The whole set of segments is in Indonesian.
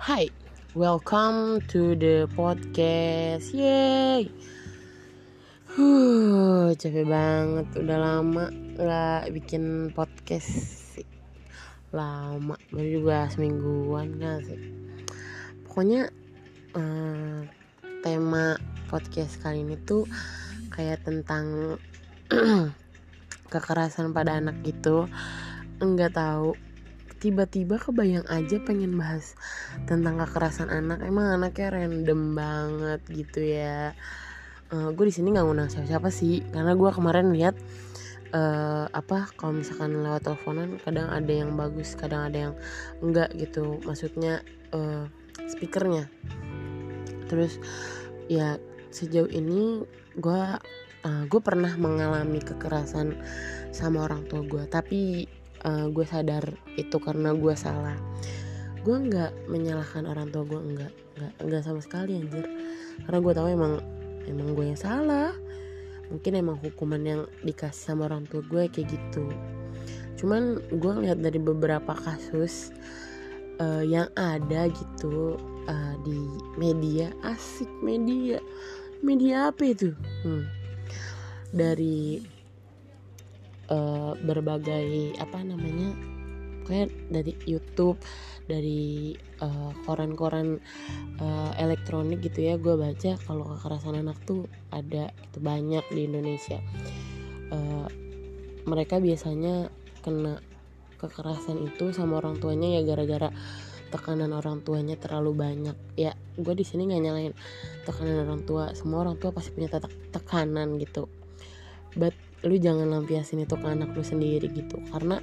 Hai, welcome to the podcast. Yay. Huh, capek banget. Udah lama nggak bikin podcast sih. Lama, baru juga semingguan kan sih. Pokoknya eh, tema podcast kali ini tuh kayak tentang kekerasan pada anak gitu. Enggak tahu tiba-tiba kebayang aja pengen bahas tentang kekerasan anak. Emang anaknya random banget gitu ya. Uh, gue di sini nggak ngundang siapa-siapa sih karena gue kemarin lihat uh, apa kalau misalkan lewat teleponan kadang ada yang bagus kadang ada yang enggak gitu. Maksudnya uh, speakernya. Terus ya sejauh ini gue uh, gue pernah mengalami kekerasan sama orang tua gue tapi uh, gue sadar itu karena gue salah. Gue nggak menyalahkan orang tua gue nggak nggak nggak sama sekali anjir. Karena gue tahu emang emang gue yang salah. Mungkin emang hukuman yang dikasih sama orang tua gue kayak gitu. Cuman gue ngeliat dari beberapa kasus uh, yang ada gitu uh, di media asik media. Media apa itu? Hmm. dari uh, berbagai apa namanya kayak dari YouTube dari uh, koran-koran uh, elektronik gitu ya gue baca kalau kekerasan anak tuh ada gitu banyak di Indonesia. Uh, mereka biasanya kena kekerasan itu sama orang tuanya ya gara-gara tekanan orang tuanya terlalu banyak. Ya gue di sini nggak nyalain tekanan orang tua semua orang tua pasti punya tekanan gitu. But lu jangan lampiasin itu ke anak lu sendiri gitu. Karena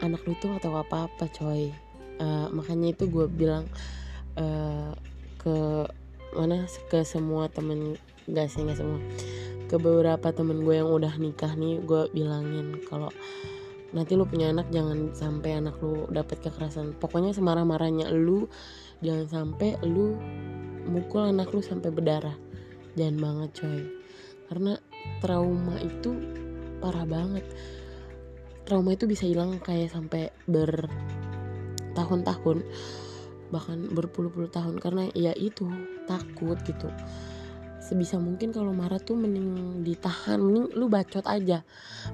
anak lu tuh atau apa apa coy. Uh, makanya itu gue bilang uh, ke mana? Ke semua temen gak sih gak semua. Ke beberapa temen gue yang udah nikah nih gue bilangin kalau nanti lu punya anak jangan sampai anak lu dapet kekerasan. Pokoknya semarah-marahnya lu jangan sampai lu mukul anak lu sampai berdarah. Jangan banget coy. Karena trauma itu parah banget. Trauma itu bisa hilang kayak sampai bertahun-tahun bahkan berpuluh-puluh tahun. Karena ya itu takut gitu. Sebisa mungkin kalau marah tuh mending ditahan mending lu bacot aja.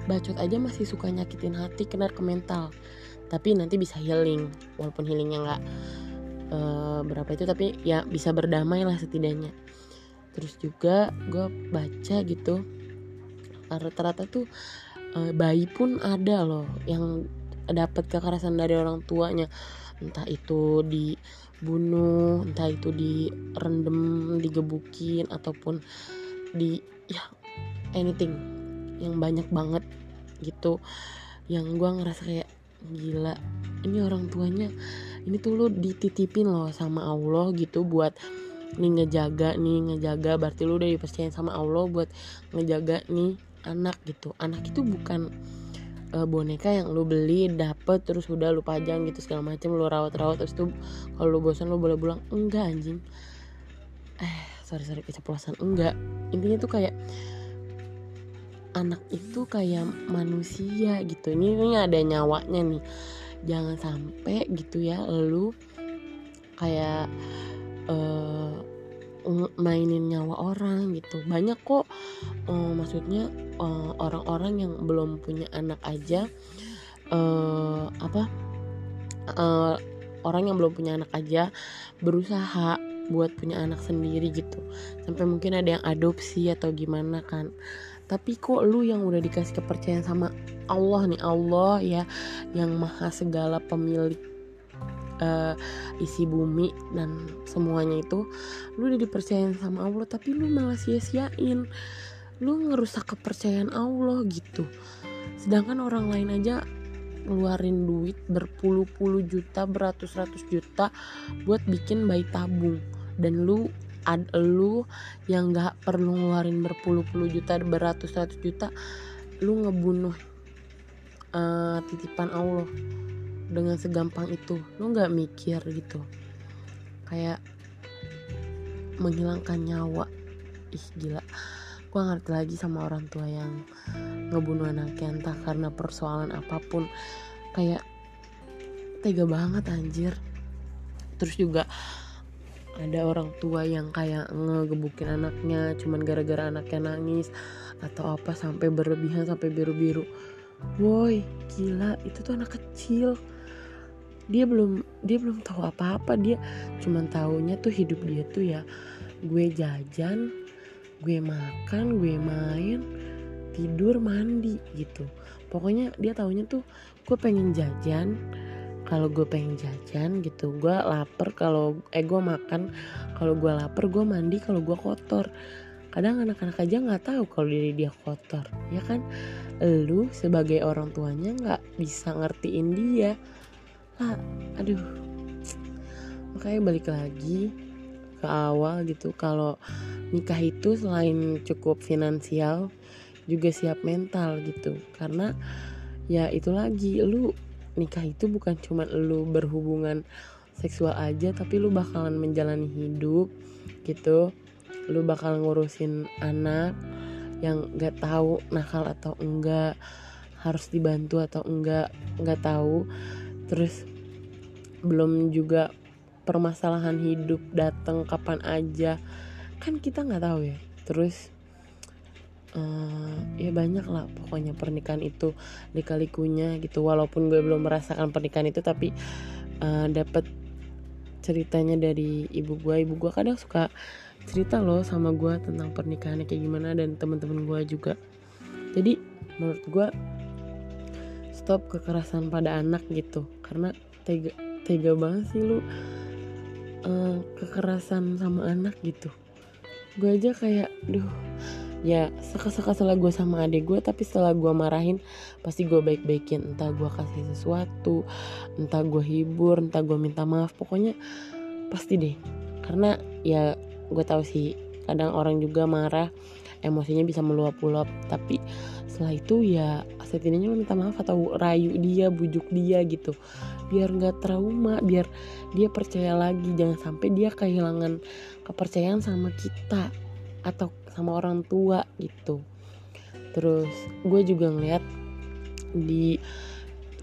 Bacot aja masih suka nyakitin hati kena ke mental. Tapi nanti bisa healing walaupun healingnya nggak uh, berapa itu tapi ya bisa berdamai lah setidaknya. Terus juga gue baca gitu rata-rata tuh uh, bayi pun ada loh yang dapat kekerasan dari orang tuanya. Entah itu dibunuh entah itu direndam digebukin ataupun di ya anything yang banyak banget gitu. Yang gue ngerasa kayak gila ini orang tuanya ini tuh lo dititipin loh sama Allah gitu buat nih ngejaga nih ngejaga. Berarti lu udah dipercayain sama Allah buat ngejaga nih anak gitu. Anak itu bukan uh, boneka yang lu beli dapet terus udah lu pajang gitu segala macam lu rawat-rawat terus tuh kalau lu bosan lu boleh pulang. Enggak anjing. Eh sorry sorry keceplosan. Enggak. Intinya tuh kayak anak itu kayak manusia gitu. Ini ini ada nyawanya nih. Jangan sampai gitu ya lu kayak uh, mainin nyawa orang gitu. Banyak kok uh, maksudnya eh, orang-orang yang belum punya anak aja uh, apa uh, orang yang belum punya anak aja berusaha buat punya anak sendiri gitu. Sampai mungkin ada yang adopsi atau gimana kan. Tapi kok lu yang udah dikasih kepercayaan sama Allah nih Allah ya yang maha segala pemilik uh, isi bumi dan semuanya itu lu udah dipercayain sama Allah tapi lu malah sia-siain. Lu ngerusak kepercayaan Allah gitu. Sedangkan orang lain aja ngeluarin duit berpuluh-puluh juta beratus-ratus juta buat bikin bayi tabung. Dan lu ad lu yang nggak perlu ngeluarin berpuluh-puluh juta beratus-ratus juta lu ngebunuh uh, titipan Allah dengan segampang itu lo nggak mikir gitu. Kayak menghilangkan nyawa. Ih gila. Gue ngerti lagi sama orang tua yang ngebunuh anaknya entah karena persoalan apa pun. Kayak tega banget anjir. Terus juga ada orang tua yang kayak ngegebukin anaknya cuman gara-gara anaknya nangis atau apa sampai berlebihan sampai biru-biru. Woi gila itu tuh anak kecil dia belum dia belum tahu apa-apa. Dia cuman taunya tuh hidup dia tuh ya gue jajan gue makan gue main tidur mandi gitu. Pokoknya dia taunya tuh gue pengen jajan. Kalau gue pengen jajan gitu gue lapar kalau eh gue makan. Kalau gue lapar gue mandi. Kalau gue kotor. Kadang anak-anak aja nggak tahu kalau diri dia kotor ya kan? Lu sebagai orang tuanya nggak bisa ngertiin dia lah aduh. Makanya balik lagi ke awal gitu. Kalau nikah itu selain cukup finansial juga siap mental gitu. Karena ya itu lagi lu nikah itu bukan cuma lu berhubungan seksual aja tapi lu bakalan menjalani hidup gitu. Lu bakal ngurusin anak yang gak tahu nakal atau enggak harus dibantu atau enggak nggak tahu terus belum juga permasalahan hidup datang kapan aja. Kan kita nggak tahu ya. Terus uh, ya banyak lah pokoknya pernikahan itu dikalikunya gitu. Walaupun gue belum merasakan pernikahan itu tapi uh, eh, dapat ceritanya dari ibu gue ibu gue kadang suka cerita loh sama gue tentang pernikahannya kayak gimana dan teman-teman gue juga. Jadi menurut gue stop kekerasan pada anak gitu. Karena tega tega banget sih lu uh, kekerasan sama anak gitu. Gue aja kayak duh. Ya suka-suka setelah gue sama adik gue tapi setelah gue marahin pasti gue baik-baikin. Entah gue kasih sesuatu entah gue hibur entah gue minta maaf. Pokoknya pasti deh. Karena ya gue tahu sih kadang orang juga marah emosinya bisa meluap-luap tapi setelah itu ya setidaknya minta maaf atau rayu dia bujuk dia gitu. Biar nggak trauma biar dia percaya lagi jangan sampai dia kehilangan kepercayaan sama kita atau sama orang tua gitu. Terus gue juga ngeliat di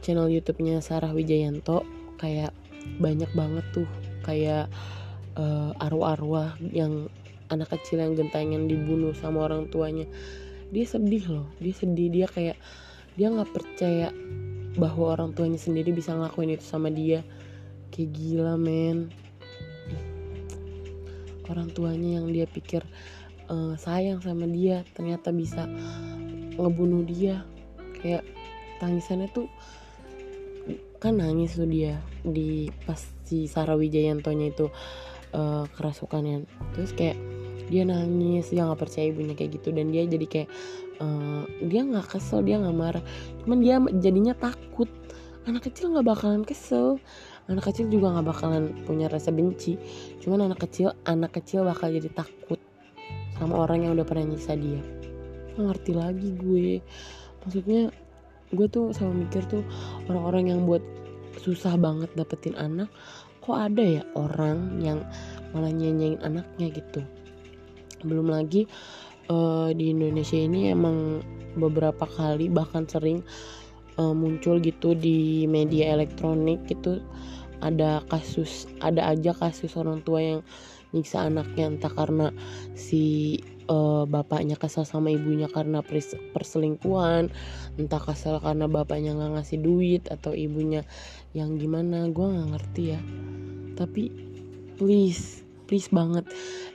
channel YouTube-nya Sarah Wijayanto kayak banyak banget tuh kayak uh, arwah-arwah yang anak kecil yang gentangan dibunuh sama orang tuanya. Dia sedih loh dia sedih. Dia kayak dia nggak percaya bahwa orang tuanya sendiri bisa ngelakuin itu sama dia. Kayak gila men. Orang tuanya yang dia pikir uh, sayang sama dia ternyata bisa ngebunuh dia. Kayak tangisannya tuh kan nangis tuh dia di pas si Sarah Wijayantonya itu uh, kerasukannya. Terus kayak dia nangis dia nggak percaya ibunya kayak gitu dan dia jadi kayak uh, dia nggak kesel dia nggak marah. Cuman dia jadinya takut. Anak kecil nggak bakalan kesel. Anak kecil juga nggak bakalan punya rasa benci. Cuman anak kecil anak kecil bakal jadi takut sama orang yang udah pernah nyiksa dia. Ngerti lagi gue. Maksudnya gue tuh sama mikir tuh orang-orang yang buat susah banget dapetin anak kok ada ya orang yang malah nyanyiin anaknya gitu belum lagi uh, di Indonesia ini emang beberapa kali bahkan sering uh, muncul gitu di media elektronik gitu ada kasus ada aja kasus orang tua yang nyiksa anaknya entah karena si uh, bapaknya kesal sama ibunya karena perselingkuhan entah kesal karena bapaknya nggak ngasih duit atau ibunya yang gimana gue nggak ngerti ya. Tapi please please banget.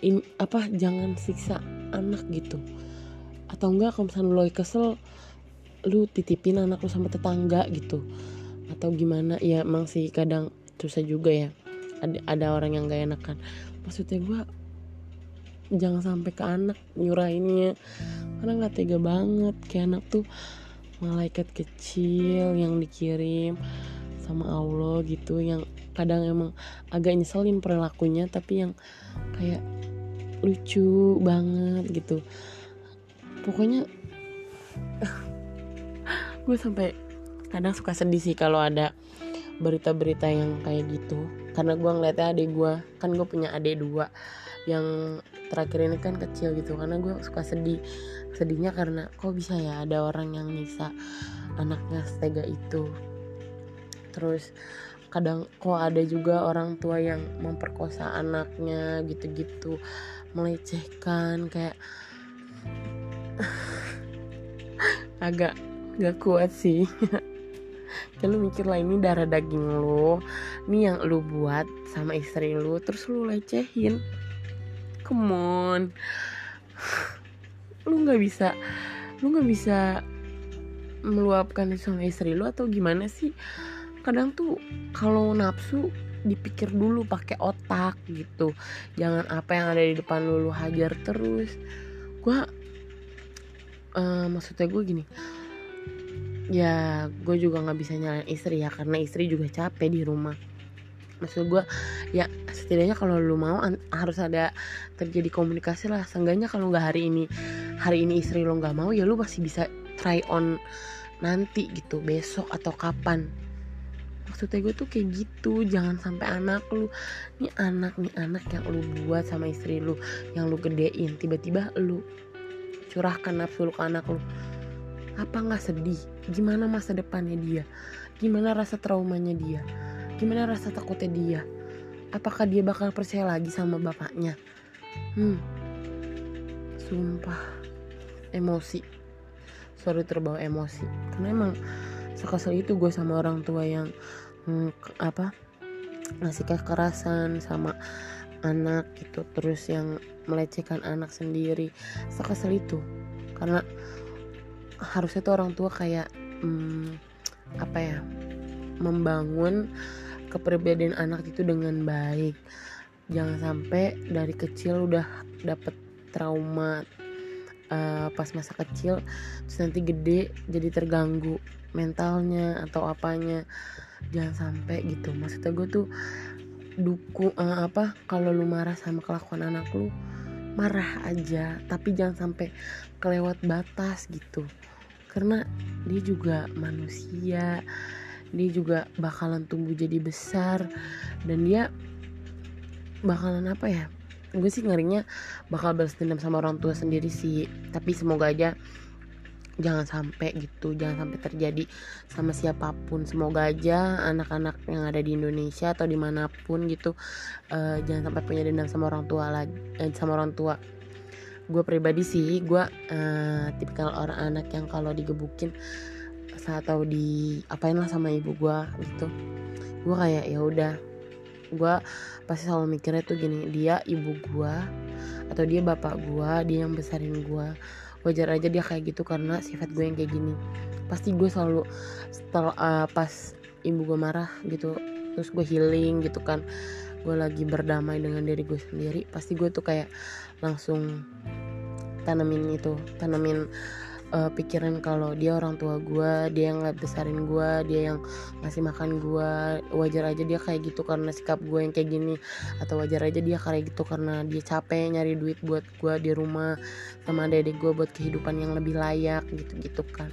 In apa jangan siksa anak gitu. Atau enggak kalau misalnya lo kesel lu titipin anak lu sama tetangga gitu. Atau gimana ya emang sih kadang susah juga ya. Ada, ada orang yang gak enakan. Maksudnya gue jangan sampai ke anak nyurahinnya. Karena nggak tega banget. Kayak anak tuh malaikat kecil yang dikirim sama Allah gitu yang kadang emang agak nyeselin perilakunya tapi yang kayak lucu banget gitu. Pokoknya gue sampai kadang suka sedih sih kalau ada berita-berita yang kayak gitu. Karena gue ngeliatnya adik gue kan gue punya adik dua yang terakhir ini kan kecil gitu. Karena gue suka sedih. Sedihnya karena kok bisa ya ada orang yang nisa anaknya setega itu. Terus kadang kok ada juga orang tua yang memperkosa anaknya gitu-gitu melecehkan kayak agak gak kuat sih. Ya lu mikir lah ini darah daging lo ini yang lu buat sama istri lu terus lu lecehin. Come on. Lu nggak bisa lu nggak bisa meluapkan sama istri lu atau gimana sih kadang tuh kalau nafsu dipikir dulu pakai otak gitu. Jangan apa yang ada di depan lu lu hajar terus. Gua uh, maksudnya gue gini. Ya gue juga nggak bisa nyalain istri ya karena istri juga capek di rumah. Maksud gue ya setidaknya kalau lu mau harus ada terjadi komunikasi lah. Seenggaknya kalau nggak hari ini hari ini istri lo nggak mau ya lu masih bisa try on nanti gitu besok atau kapan maksudnya gue tuh kayak gitu jangan sampai anak lu ini anak nih anak yang lu buat sama istri lu yang lu gedein tiba-tiba lu curahkan nafsu lu ke anak lu. Apa nggak sedih? Gimana masa depannya dia? Gimana rasa traumanya dia? Gimana rasa takutnya dia? Apakah dia bakal percaya lagi sama bapaknya? Hmm. Sumpah. Emosi. Sorry terbawa emosi. Karena emang sekesel itu gue sama orang tua yang hmm, apa ngasih kekerasan sama anak gitu terus yang melecehkan anak sendiri. Sekesel itu karena harusnya tuh orang tua kayak hmm, apa ya membangun kepribadian anak itu dengan baik. Jangan sampai dari kecil udah dapet trauma uh, pas masa kecil terus nanti gede jadi terganggu mentalnya atau apanya jangan sampai gitu. Maksudnya gue tuh dukung uh, apa kalau lu marah sama kelakuan anak lu marah aja. Tapi jangan sampai kelewat batas gitu. Karena dia juga manusia. Dia juga bakalan tumbuh jadi besar. Dan dia bakalan apa ya? Gue sih ngerinya bakal balas dendam sama orang tua sendiri sih. Tapi semoga aja jangan sampai gitu jangan sampai terjadi sama siapa pun. Semoga aja anak-anak yang ada di Indonesia atau di mana pun gitu uh, jangan sampai punya dendam sama orang tua lagi eh, sama orang tua. Gue pribadi sih gue uh, tipikal orang anak yang kalau digebukin saat tahu di apain lah sama ibu gue gitu gue kayak ya udah. Gue pasti selalu mikirnya tuh gini dia ibu gue atau dia bapak gue dia yang besarin gue wajar aja dia kayak gitu karena sifat gue yang kayak gini. Pasti gue selalu setelah uh, pas ibu gue marah gitu terus gue healing gitu kan gue lagi berdamai dengan diri gue sendiri pasti gue tuh kayak langsung tanamin itu tanamin uh, pikiran kalau dia orang tua gue dia yang besarin gue dia yang ngasih makan gue wajar aja dia kayak gitu karena sikap gue yang kayak gini. Atau wajar aja dia kayak gitu karena dia capek nyari duit buat gue di rumah sama adik gue buat kehidupan yang lebih layak gitu gitu kan.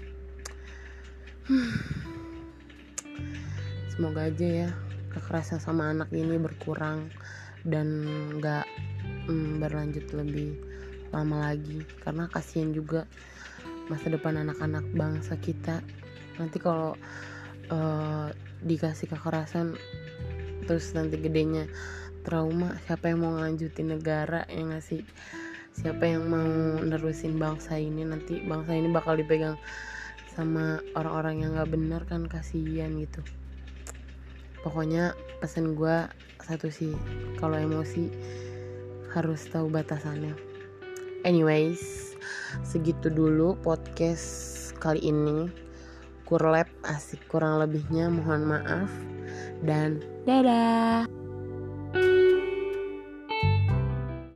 Semoga aja ya kekerasan sama anak ini berkurang dan nggak mm, berlanjut lebih lama lagi. Karena kasihan juga masa depan anak-anak bangsa kita. Nanti kalau uh, dikasih kekerasan terus nanti gedenya trauma siapa yang mau ngelanjutin negara yang ngasih siapa yang mau nerusin bangsa ini? Nanti bangsa ini bakal dipegang sama orang-orang yang nggak benar kan kasihan gitu. Pokoknya pesan gue satu sih kalau emosi harus tahu batasannya. Anyways segitu dulu podcast kali ini. Kurlep asik kurang lebihnya mohon maaf. Dan dadah